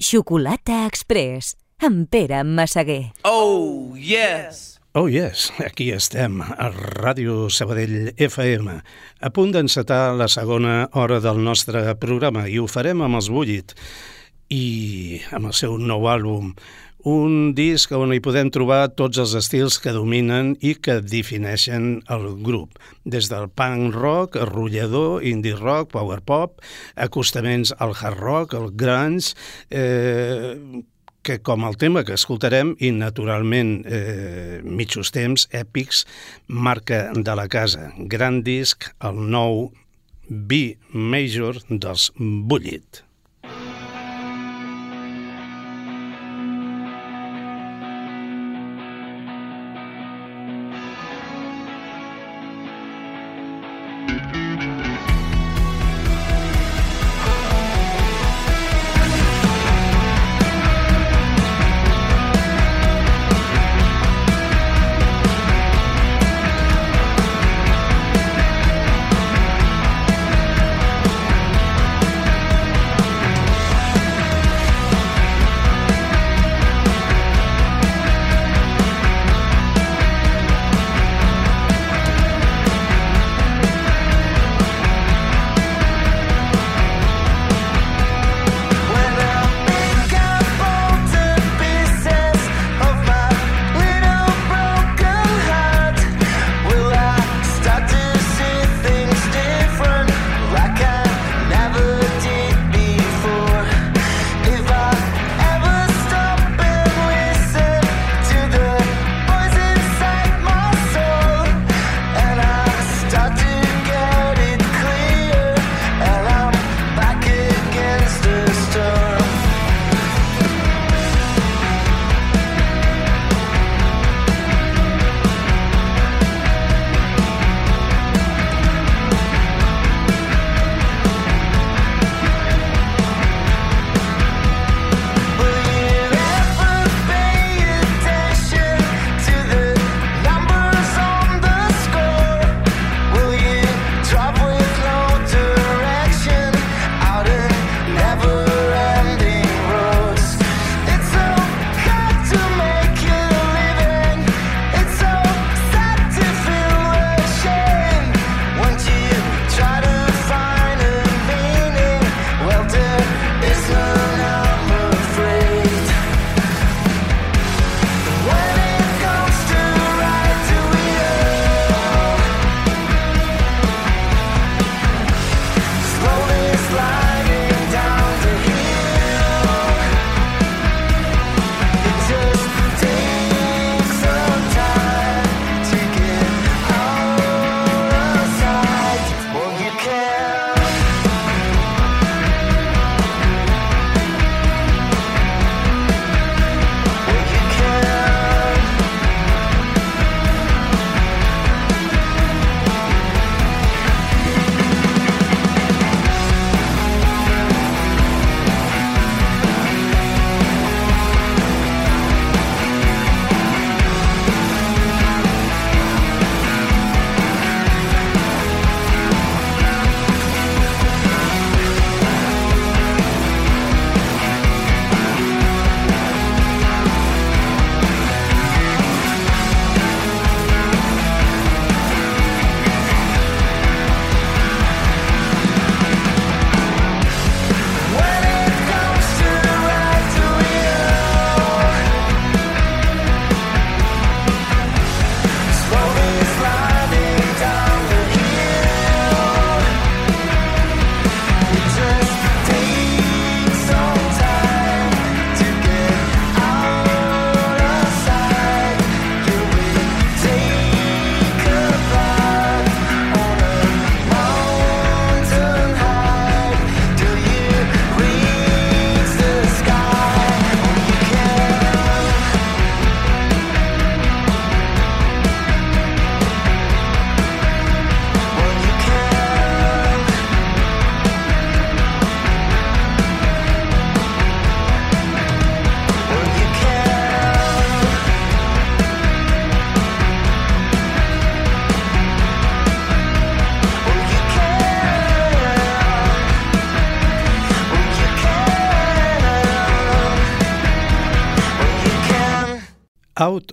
Xocolata Express, amb Pere Massaguer. Oh, yes! Oh yes, aquí estem, a Ràdio Sabadell FM, a punt d'encetar la segona hora del nostre programa i ho farem amb els Bullit i amb el seu nou àlbum, un disc on hi podem trobar tots els estils que dominen i que defineixen el grup, des del punk rock, rotllador, indie rock, power pop, acostaments al hard rock, al grunge, eh, que com el tema que escoltarem i naturalment eh, mitjos temps èpics, marca de la casa, gran disc, el nou B Major dels Bullit.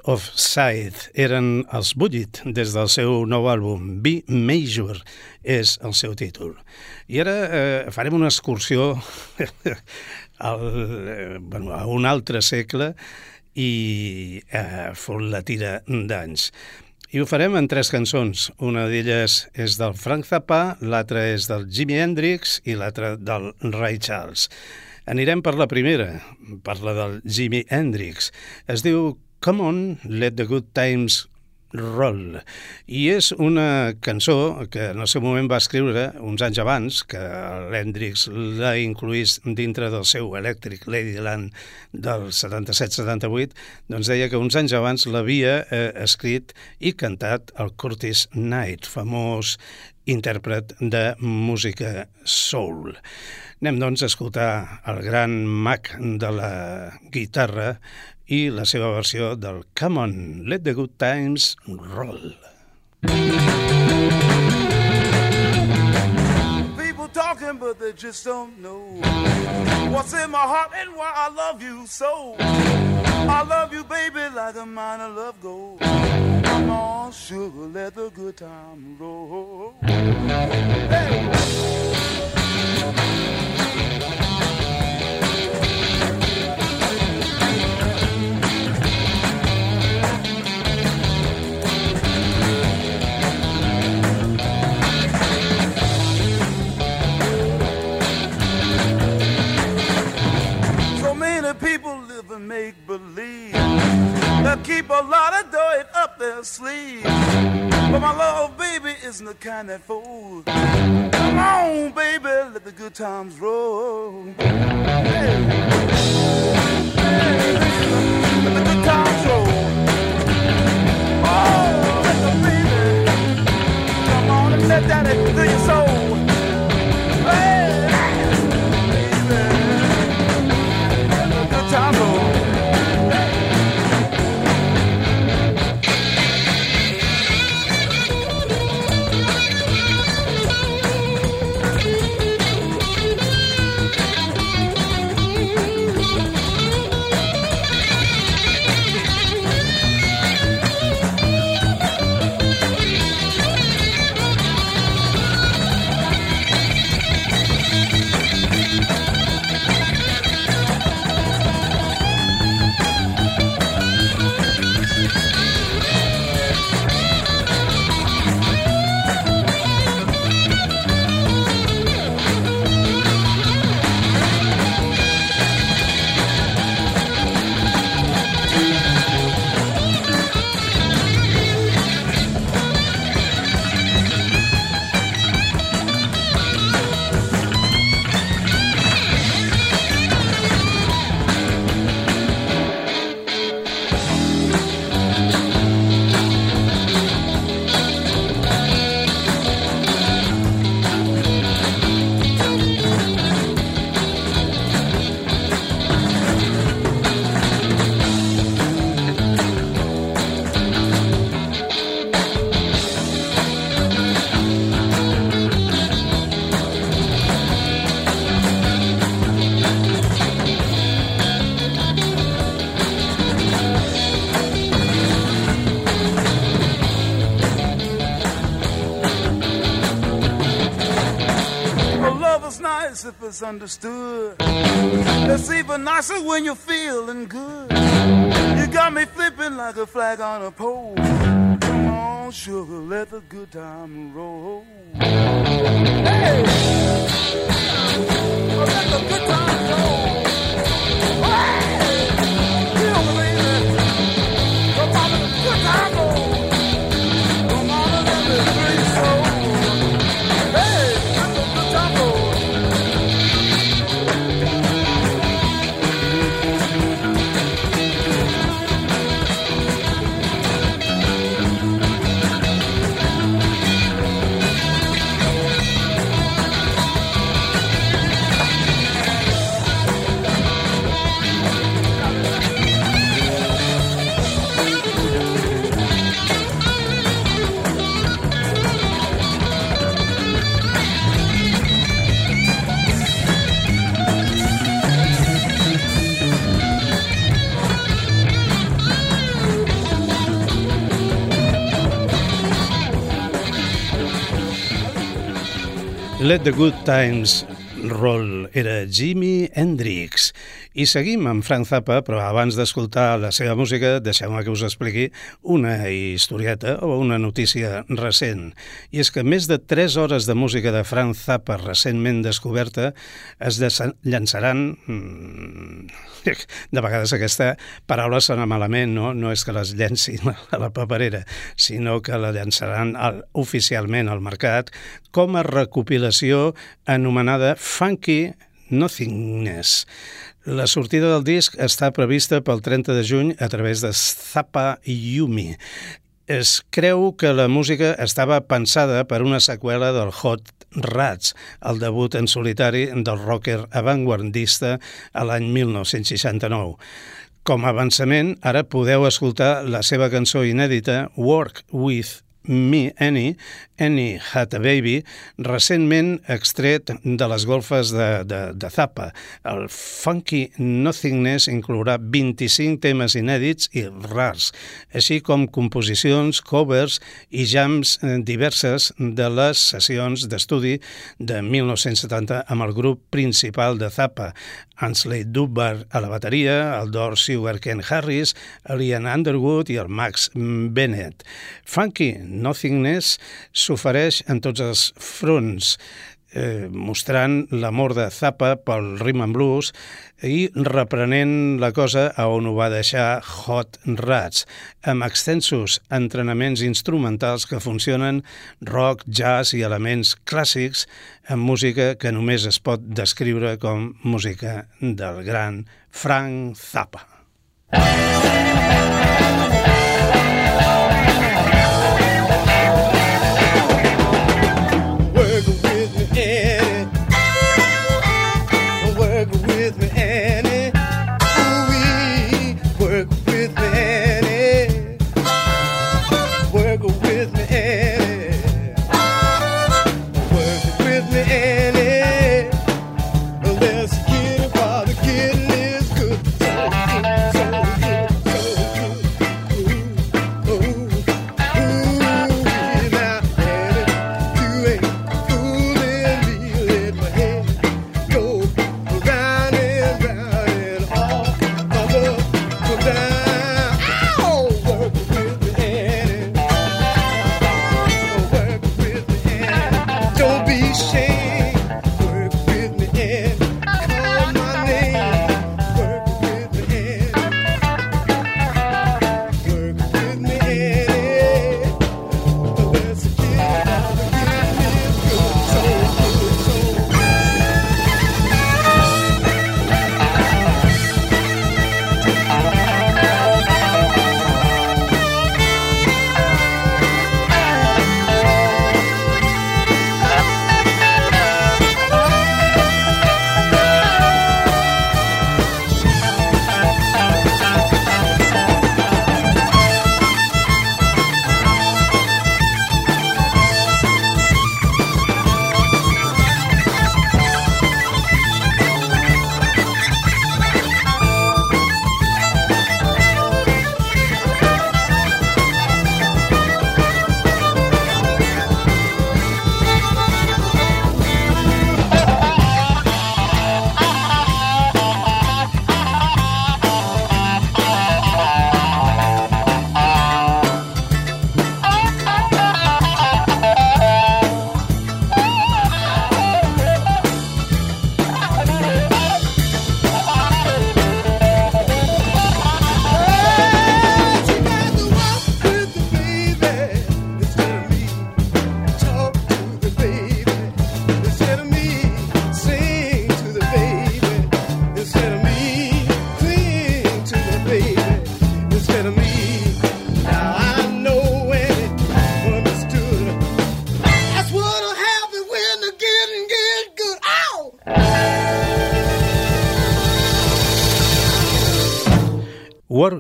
Of Sight eren els Bullet des del seu nou àlbum, B Major és el seu títol. I ara eh, farem una excursió al, eh, bueno, a un altre segle i eh, fot la tira d'anys. I ho farem en tres cançons. Una d'elles és del Frank Zappa, l'altra és del Jimi Hendrix i l'altra del Ray Charles. Anirem per la primera, per la del Jimi Hendrix. Es diu Come On, Let the Good Times Roll. I és una cançó que en el seu moment va escriure uns anys abans, que l'Hendrix la incluís dintre del seu Electric Ladyland del 77-78, doncs deia que uns anys abans l'havia eh, escrit i cantat el Curtis Knight, famós intèrpret de música soul. Anem, doncs, a escoltar el gran mag de la guitarra i la seva versió del Come On, Let the Good Times Roll. People talking, but they just don't know what's in my heart and why I love you so. I love you, baby, like a mine of love gold. Come on, sugar, let the good time roll. Hey! Make believe. They keep a lot of dirt up their sleeve. But my little baby, isn't the kind that folds. Come on, baby, let the good times roll. Let the good times roll. Oh, baby come on and let that through your soul. Misunderstood. It's even nicer when you're feeling good. You got me flipping like a flag on a pole. Come on, sugar, let the good time roll. Hey! Oh, let the good time roll. Hey! Feel me, baby. Come on, let the good time Let the Good Times Roll era Jimi Hendrix. I seguim amb Frank Zappa, però abans d'escoltar la seva música, deixeu-me que us expliqui una historieta o una notícia recent. I és que més de 3 hores de música de Frank Zappa recentment descoberta es llançaran... Mm, de vegades aquesta paraula sona malament, no? No és que les llencin a la paperera, sinó que la llançaran al, oficialment al mercat com a recopilació anomenada Funky Nothingness. La sortida del disc està prevista pel 30 de juny a través de Zappa Yumi. Es creu que la música estava pensada per una seqüela del Hot Rats, el debut en solitari del rocker avantguardista a l'any 1969. Com a avançament, ara podeu escoltar la seva cançó inèdita Work With Me Annie, Annie Baby, recentment extret de les golfes de, de, de Zappa. El Funky Nothingness inclourà 25 temes inèdits i rars, així com composicions, covers i jams eh, diverses de les sessions d'estudi de 1970 amb el grup principal de Zappa, Ansley Dubbar a la bateria, el Dor Sewer Ken Harris, Lian Underwood i el Max Bennett. Funky Nothingness s'ofereix en tots els fronts, eh, mostrant l'amor de Zappa pel rhythm and blues i reprenent la cosa a on ho va deixar Hot Rats, amb extensos entrenaments instrumentals que funcionen rock, jazz i elements clàssics amb música que només es pot descriure com música del gran Frank Zappa.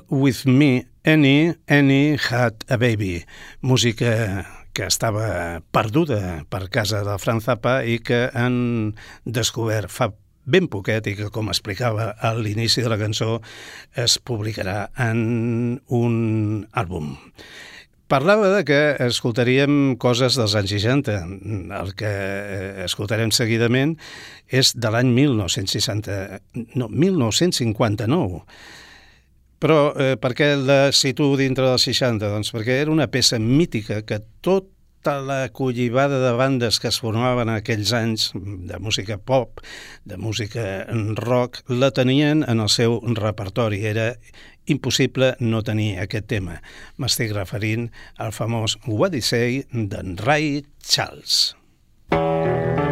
With Me, Annie, Annie Had a Baby, música que estava perduda per casa de Fran Zappa i que han descobert fa ben poquet i que, com explicava a l'inici de la cançó, es publicarà en un àlbum. Parlava de que escoltaríem coses dels anys 60. El que eh, escoltarem seguidament és de l'any 1960... No, 1959. Però eh, per què la situo dintre dels 60? Doncs perquè era una peça mítica que tot tota la collibada de bandes que es formaven en aquells anys de música pop, de música rock, la tenien en el seu repertori. Era impossible no tenir aquest tema. M'estic referint al famós What Say d'en Ray Charles. what's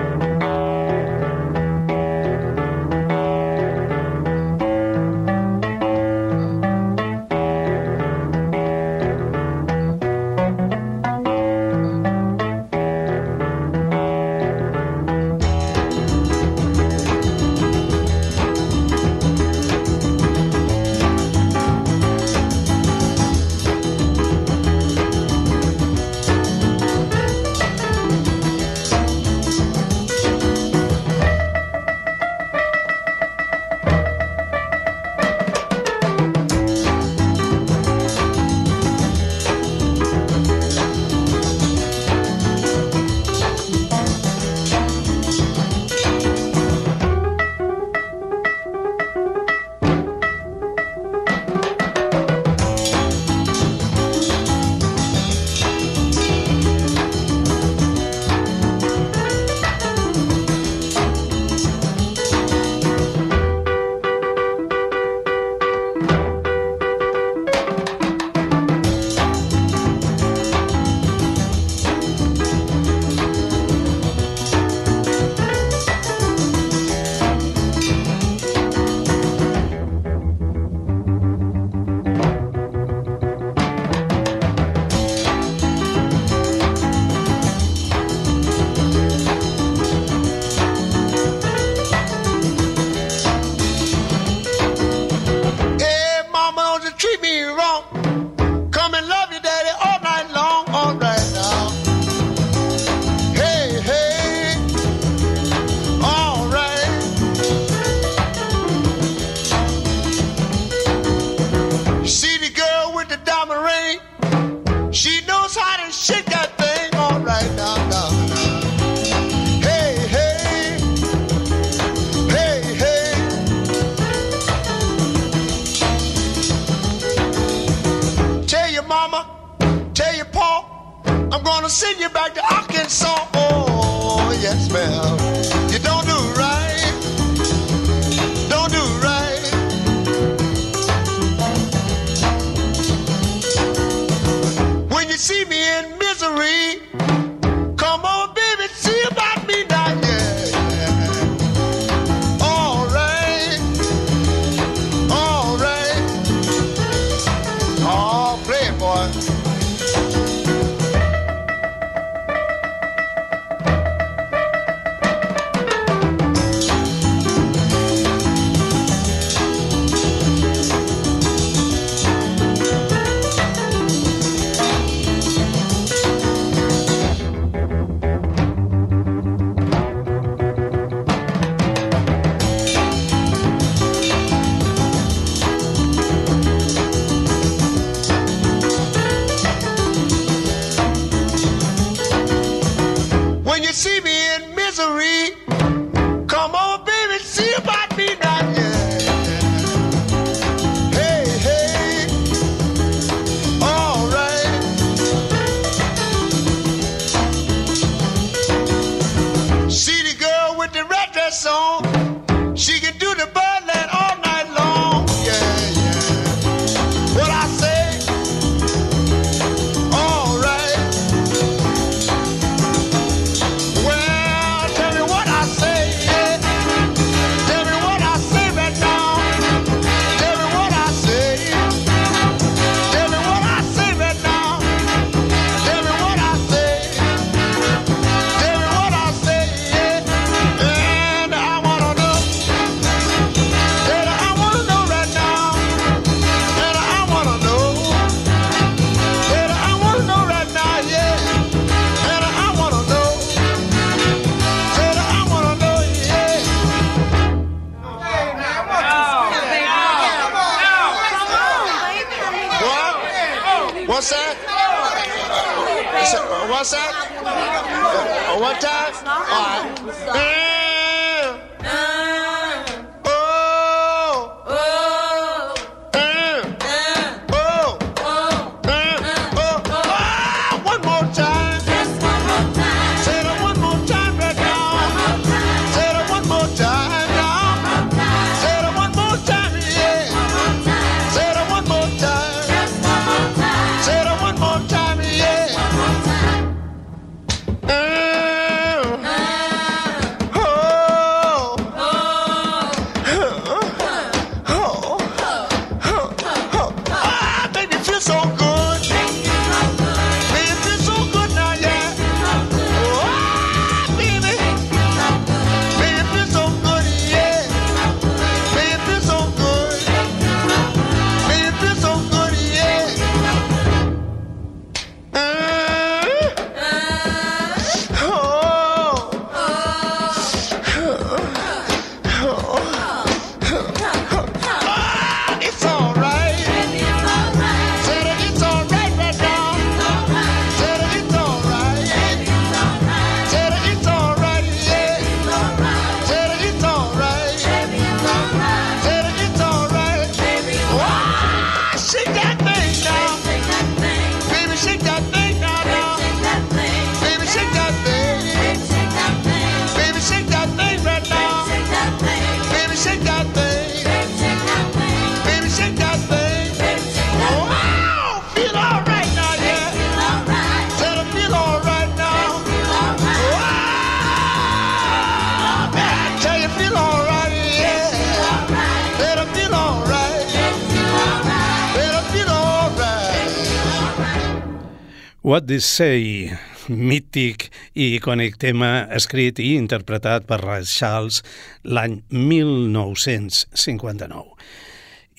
Say, mític i icònic tema escrit i interpretat per Ray Charles l'any 1959.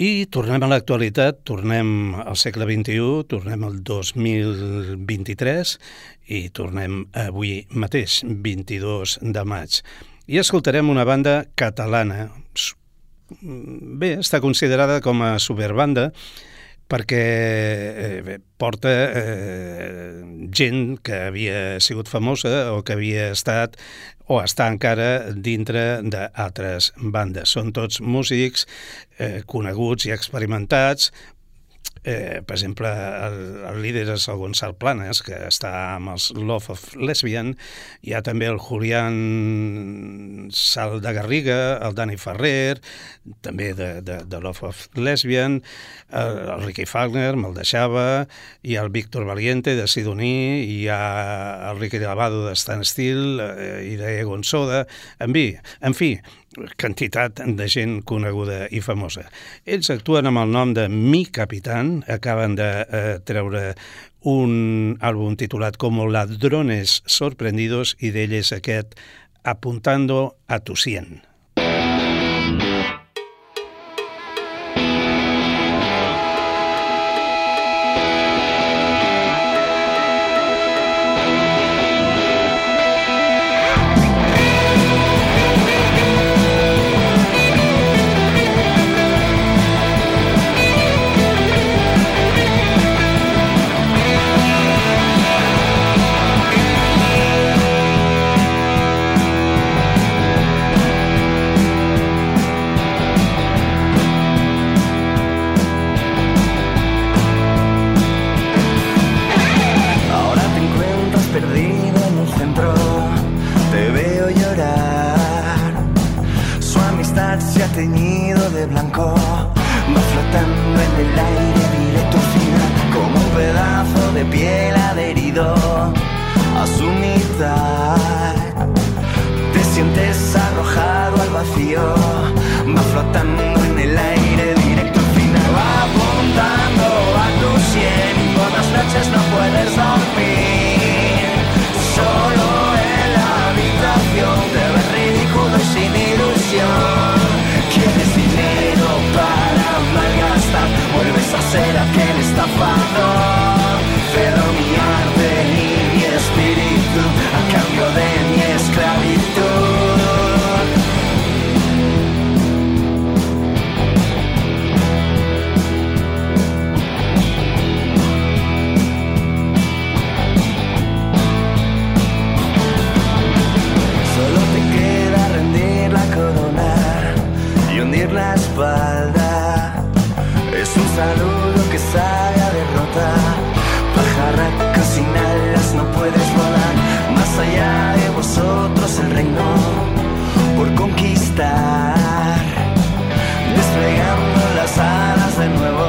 I tornem a l'actualitat, tornem al segle XXI, tornem al 2023 i tornem avui mateix, 22 de maig. I escoltarem una banda catalana. Bé, està considerada com a superbanda, perquè eh, porta eh, gent que havia sigut famosa o que havia estat o està encara dintre d'altres bandes. Són tots músics eh, coneguts i experimentats, Eh, per exemple, el, el líder és el Gonçal Planes, que està amb els Love of Lesbian. Hi ha també el Julián Sal de Garriga, el Dani Ferrer, també de, de, de Love of Lesbian, el, el Ricky Fagner, me'l deixava, hi ha el Víctor Valiente de Sidoní, hi ha el Ricky Lavado de Stan Steel eh, i de Egon Soda. En fi, en fi, quantitat de gent coneguda i famosa. Ells actuen amb el nom de Mi Capitán, acaben de eh, treure un àlbum titulat Como ladrones sorprendidos i d'ell és aquest Apuntando a tu cien. vacío va flotando en el aire directo al final. Va apuntando a tu sien y por las noches no puedes dormir. Solo en la habitación te ves ridículo y sin ilusión. Quieres dinero para malgastar, vuelves a ser aquel estafador. Es un saludo que sale a derrotar. Pajarraco sin alas, no puedes volar. Más allá de vosotros el reino por conquistar. Desplegando las alas de nuevo.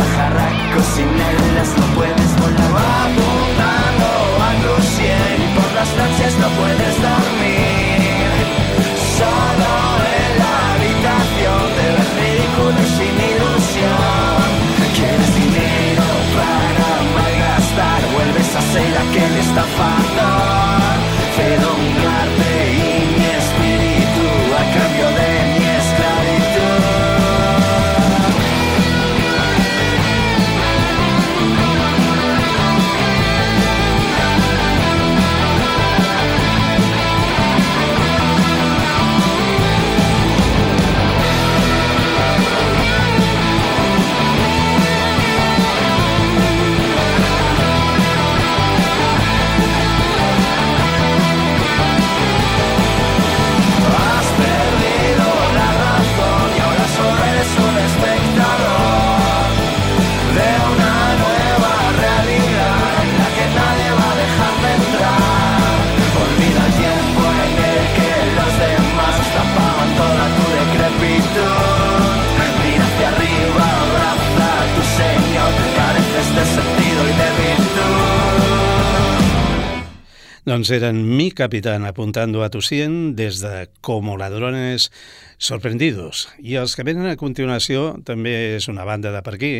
Pajarraco sin alas, no puedes volar. Va apuntando al cielo y por las noches no puedes dormir. será aquel estafador. Pero Doncs eren Mi Capitán apuntando a tu 100 des de Como Ladrones Sorprendidos. I els que venen a continuació també és una banda de per aquí,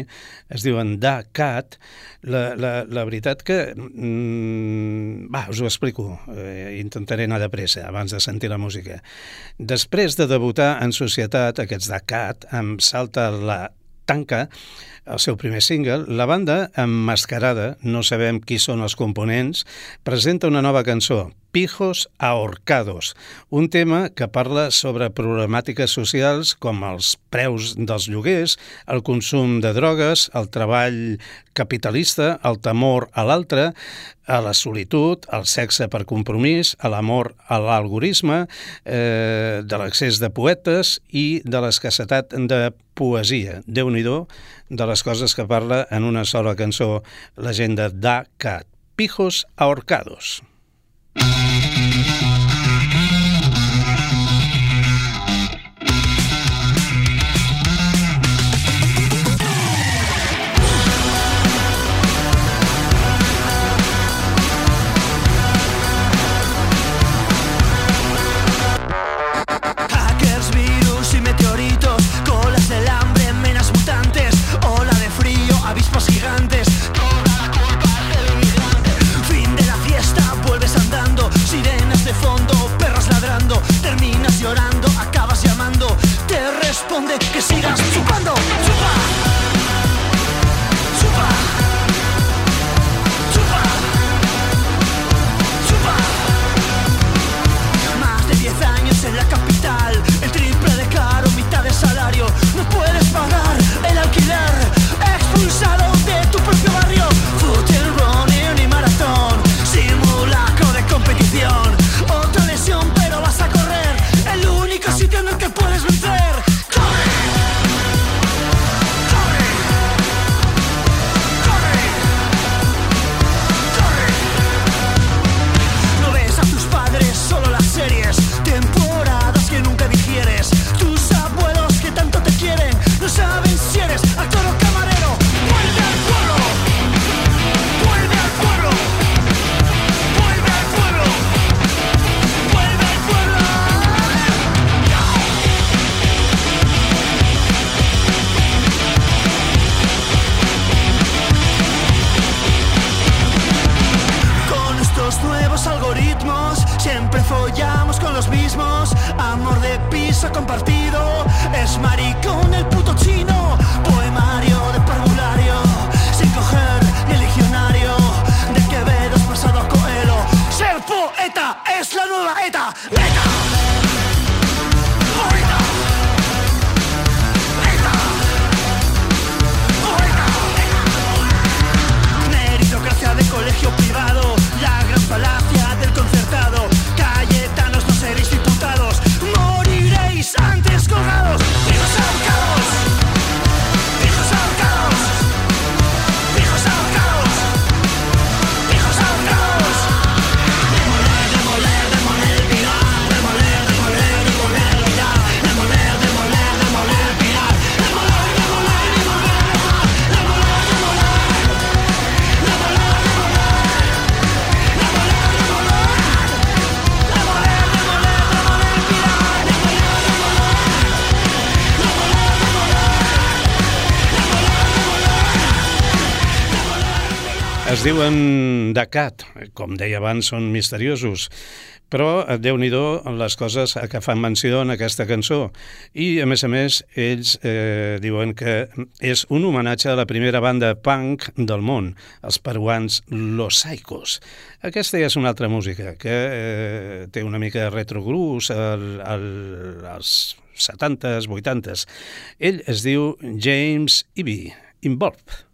es diuen Da Cat. La, la, la veritat que... Mm, va, us ho explico. Eh, intentaré anar de pressa abans de sentir la música. Després de debutar en societat, aquests Da Cat, amb Salta la Tanca, el seu primer single, la banda, emmascarada, no sabem qui són els components, presenta una nova cançó, Pijos ahorcados, un tema que parla sobre problemàtiques socials com els preus dels lloguers, el consum de drogues, el treball capitalista, el temor a l'altre, a la solitud, al sexe per compromís, a l'amor a l'algorisme, eh, de l'accés de poetes i de l'escassetat de poesia. déu nhi de les coses que parla en una sola cançó la gent de Da Cat. Pijos ahorcados. Diuen de cat, com deia abans, són misteriosos, però déu nhi les coses a què fan menció en aquesta cançó. I, a més a més, ells eh, diuen que és un homenatge a la primera banda punk del món, els peruans Los Saicos. Aquesta ja és una altra música, que eh, té una mica de retrogrús al, al, als 70s, 80s. Ell es diu James Ivy, Involved.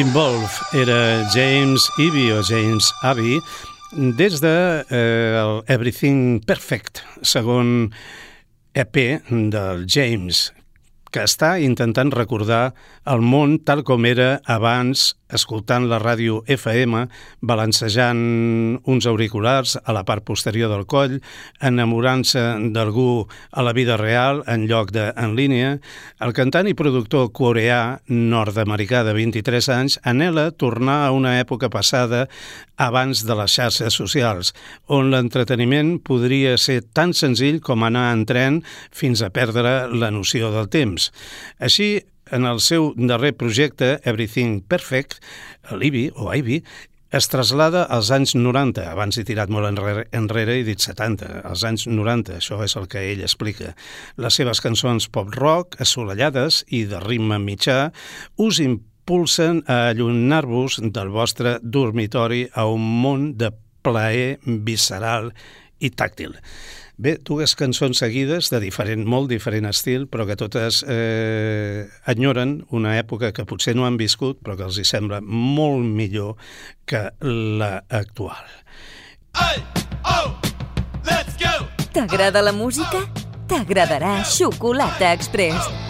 Involve era James Ivy o James Abbey des de eh, el Everything Perfect, segon EP del James, que està intentant recordar el món tal com era abans escoltant la ràdio FM, balancejant uns auriculars a la part posterior del coll, enamorant-se d'algú a la vida real en lloc de en línia, el cantant i productor coreà nord-americà de 23 anys anela tornar a una època passada abans de les xarxes socials, on l'entreteniment podria ser tan senzill com anar en tren fins a perdre la noció del temps. Així, en el seu darrer projecte, Everything Perfect, l'Ivy, o Ivy, es trasllada als anys 90, abans he tirat molt enrere, enrere i dit 70, als anys 90, això és el que ell explica. Les seves cançons pop-rock, assolellades i de ritme mitjà, us impulsen a allunyar-vos del vostre dormitori a un món de plaer visceral i tàctil. Bé, dues cançons seguides de diferent, molt diferent estil, però que totes eh, enyoren una època que potser no han viscut, però que els hi sembla molt millor que la actual. Hey, oh, let's go! T'agrada la música? T'agradarà Xocolata Express.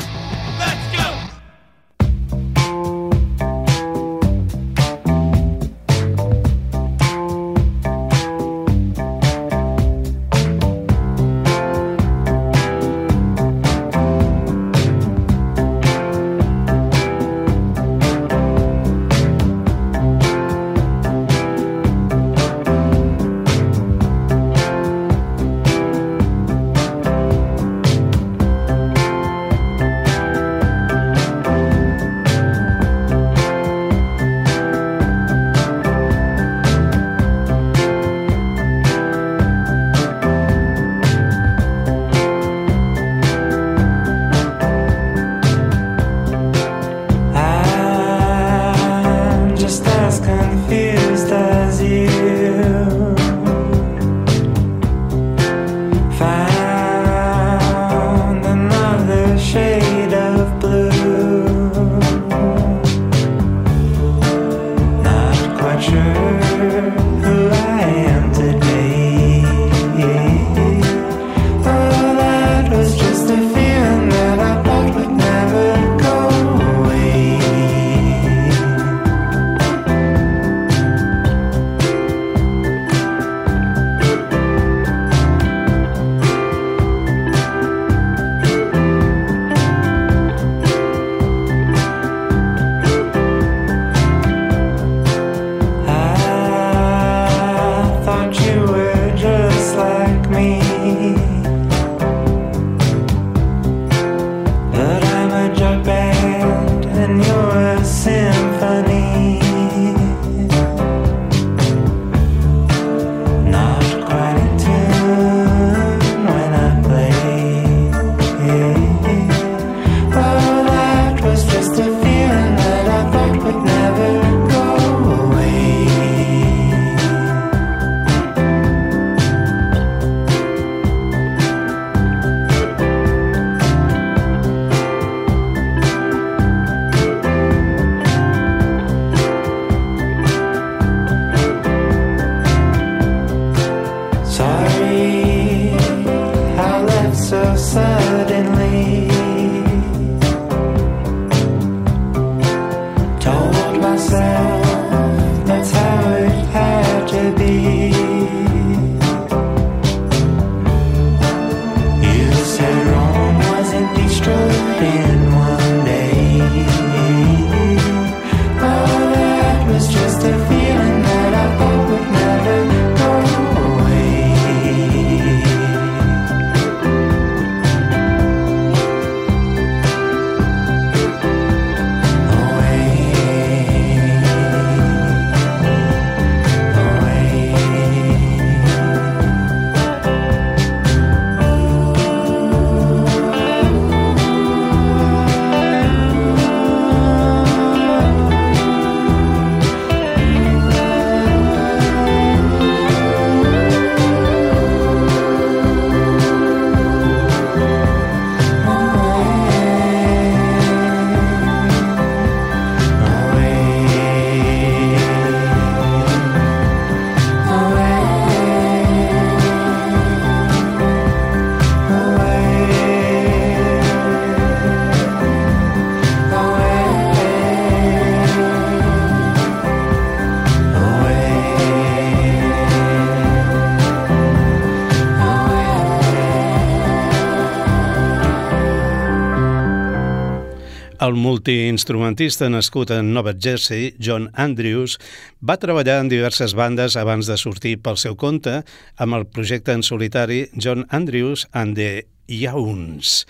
El multiinstrumentista nascut a Nova Jersey, John Andrews, va treballar en diverses bandes abans de sortir pel seu compte amb el projecte en solitari John Andrews and the Youns.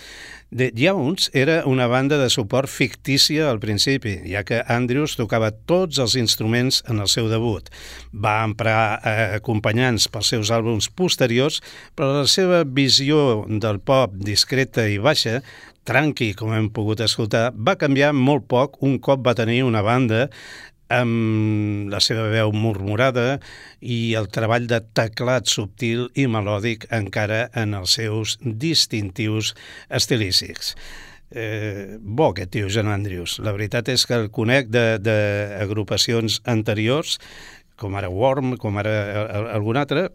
The Youns era una banda de suport fictícia al principi, ja que Andrews tocava tots els instruments en el seu debut. Va emprar eh, acompanyants pels seus àlbums posteriors, però la seva visió del pop discreta i baixa tranqui, com hem pogut escoltar, va canviar molt poc un cop va tenir una banda amb la seva veu murmurada i el treball de teclat subtil i melòdic encara en els seus distintius estilístics. Eh, bo aquest tio, John Andrews. La veritat és que el conec d'agrupacions anteriors, com ara Worm, com ara algun altre,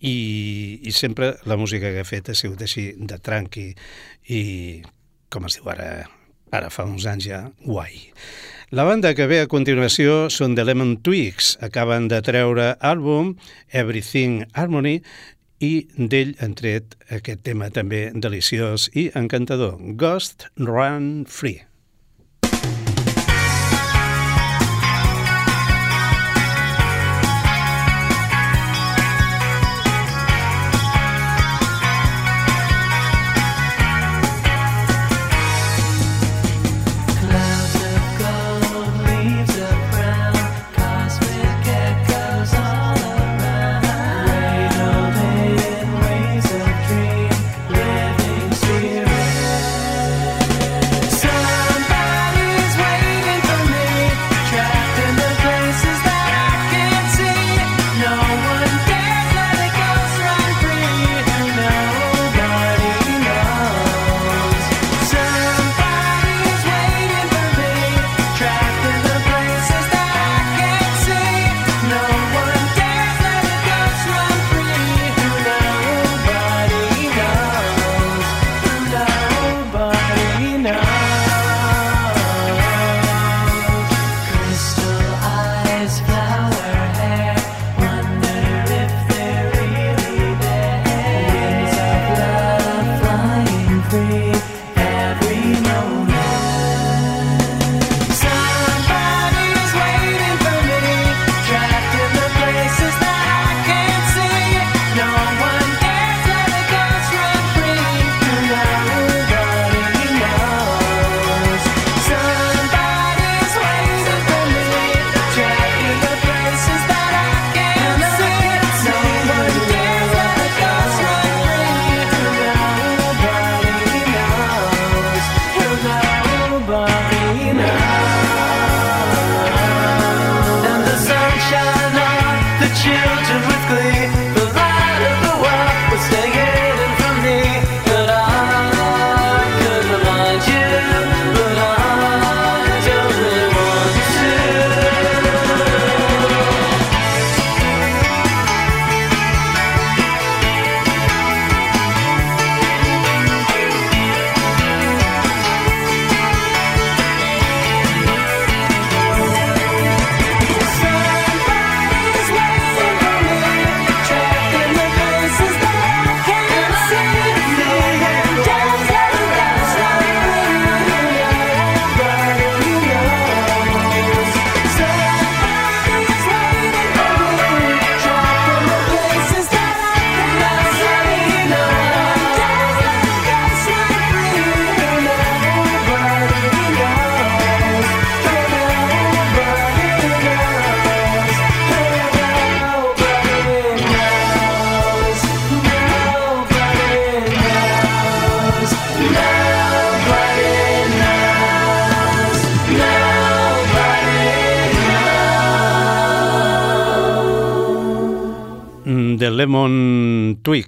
i, i sempre la música que ha fet ha sigut així de tranqui i, com es diu ara, ara fa uns anys ja, guai. La banda que ve a continuació són The Lemon Twigs. Acaben de treure àlbum Everything Harmony i d'ell han tret aquest tema també deliciós i encantador, Ghost Run Free.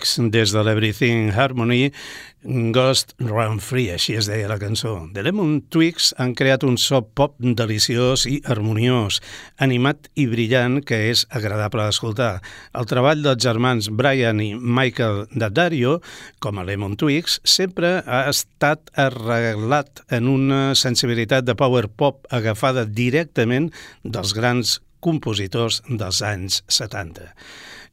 Twigs des de l'Everything Harmony Ghost Run Free, així es deia la cançó. The Lemon Twigs han creat un so pop deliciós i harmoniós, animat i brillant que és agradable d'escoltar. El treball dels germans Brian i Michael Daddario, com a Lemon Twigs, sempre ha estat arreglat en una sensibilitat de power pop agafada directament dels grans compositors dels anys 70.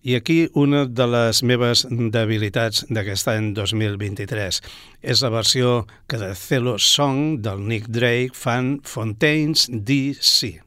I aquí una de les meves debilitats d'aquest any 2023 és la versió que de Celo Song del Nick Drake fan Fontaines DC.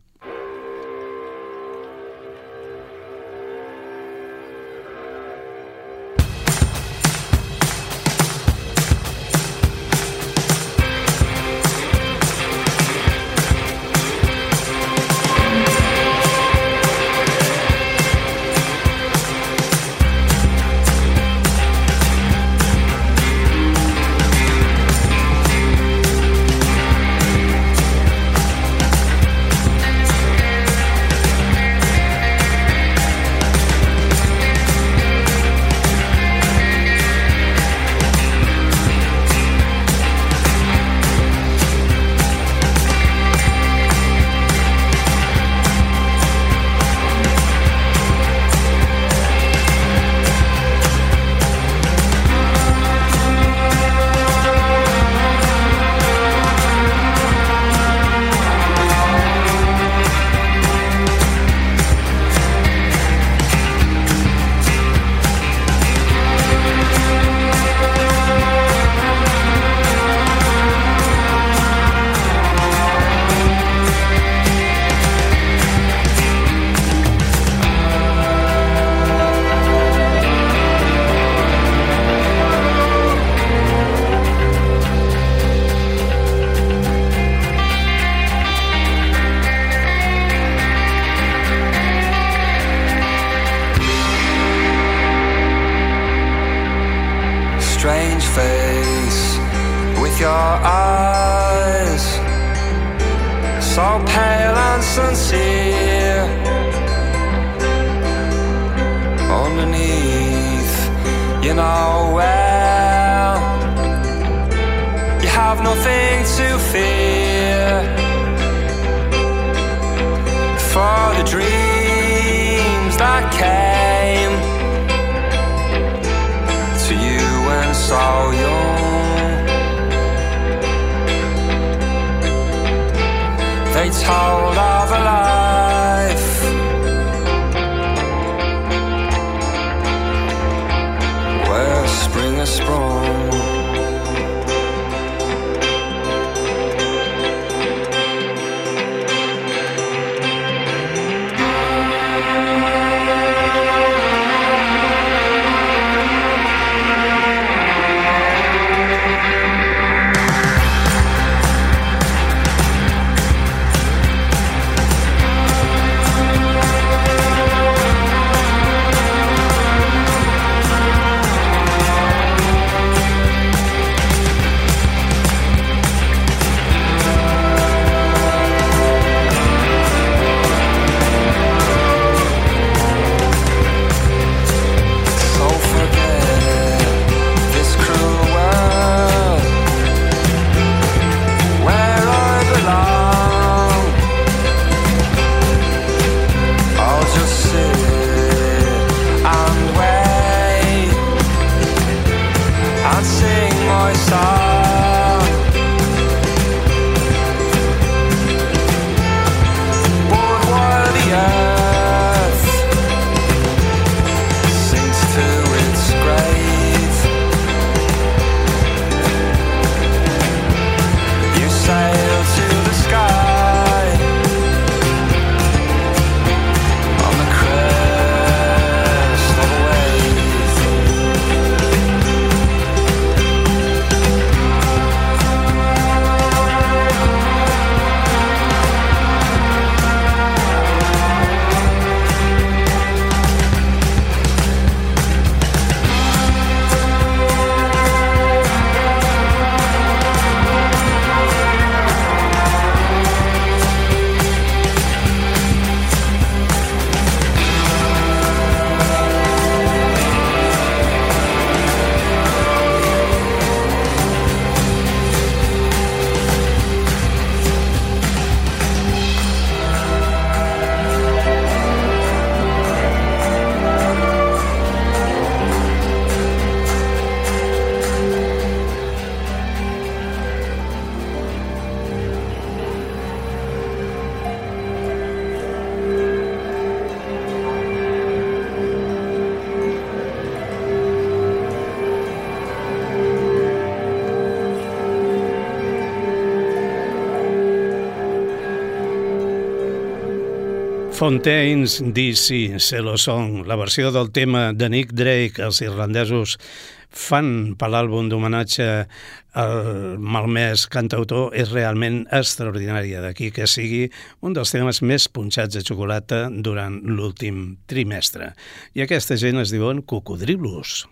lights hold of a light. Fontaines DC, Se lo son, la versió del tema de Nick Drake, els irlandesos fan per l'àlbum d'homenatge al malmès cantautor és realment extraordinària, d'aquí que sigui un dels temes més punxats de xocolata durant l'últim trimestre. I aquesta gent es diuen cocodrilos.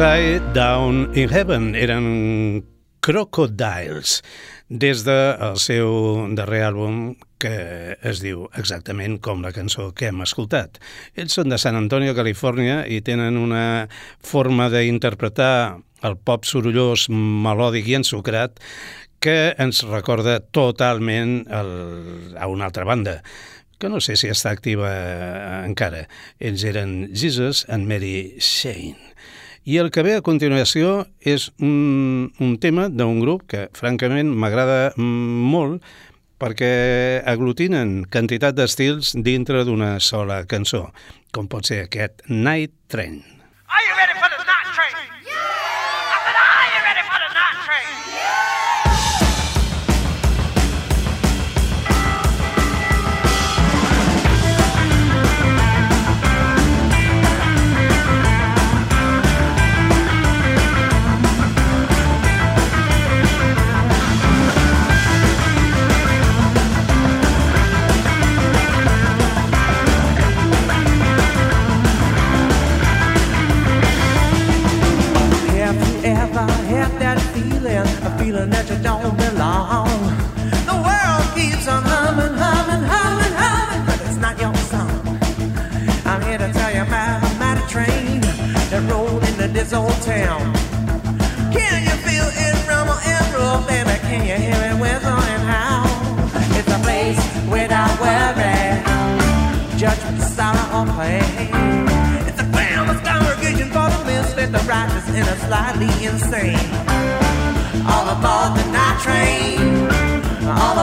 Upside Down in Heaven eren Crocodiles des del seu darrer àlbum que es diu exactament com la cançó que hem escoltat. Ells són de San Antonio, Califòrnia i tenen una forma d'interpretar el pop sorollós, melòdic i ensucrat que ens recorda totalment el, a una altra banda que no sé si està activa encara. Ells eren Jesus and Mary Shane. I el que ve a continuació és un, un tema d'un grup que, francament, m'agrada molt perquè aglutinen quantitat d'estils dintre d'una sola cançó, com pot ser aquest Night Train.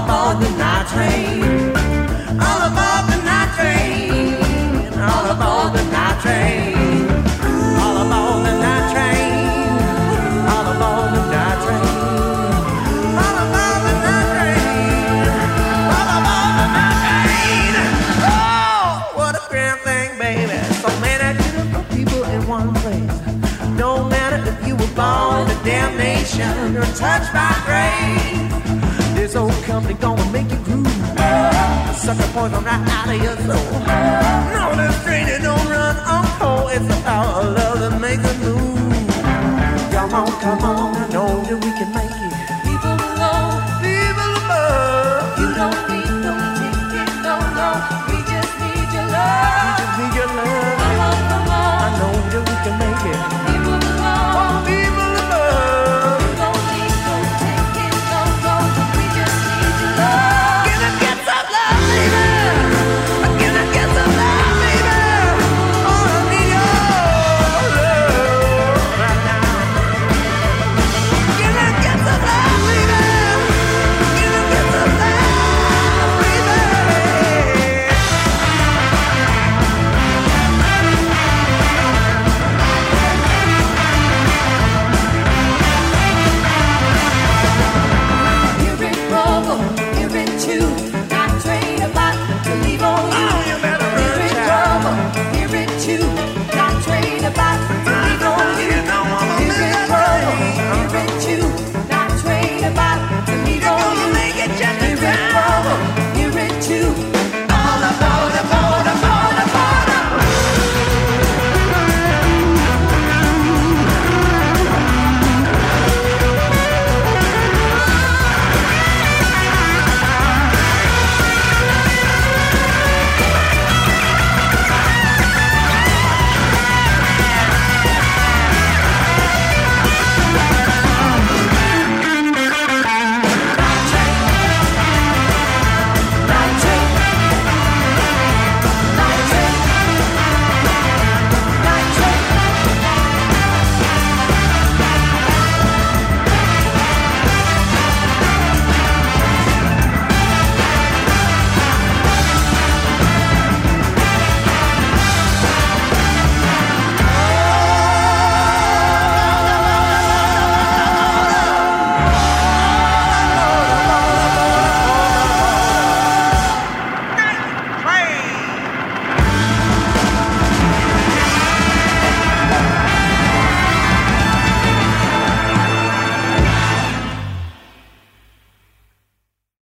Aboard the night train, all the night train, all the night train, all the night train, the night train, the night train. Oh, what a grand thing, baby! So many beautiful people in one place. No matter if you were born or touched by Something gonna make you groove. Sucker poison right out of your soul. No, this train don't run on cold. It's the power of love that makes a move. Come on, come on, I know that we can make it. People below, people above. You don't need no ticket, no, no. We just need your love. We just need your love. Come on, come on. I know that we can make it.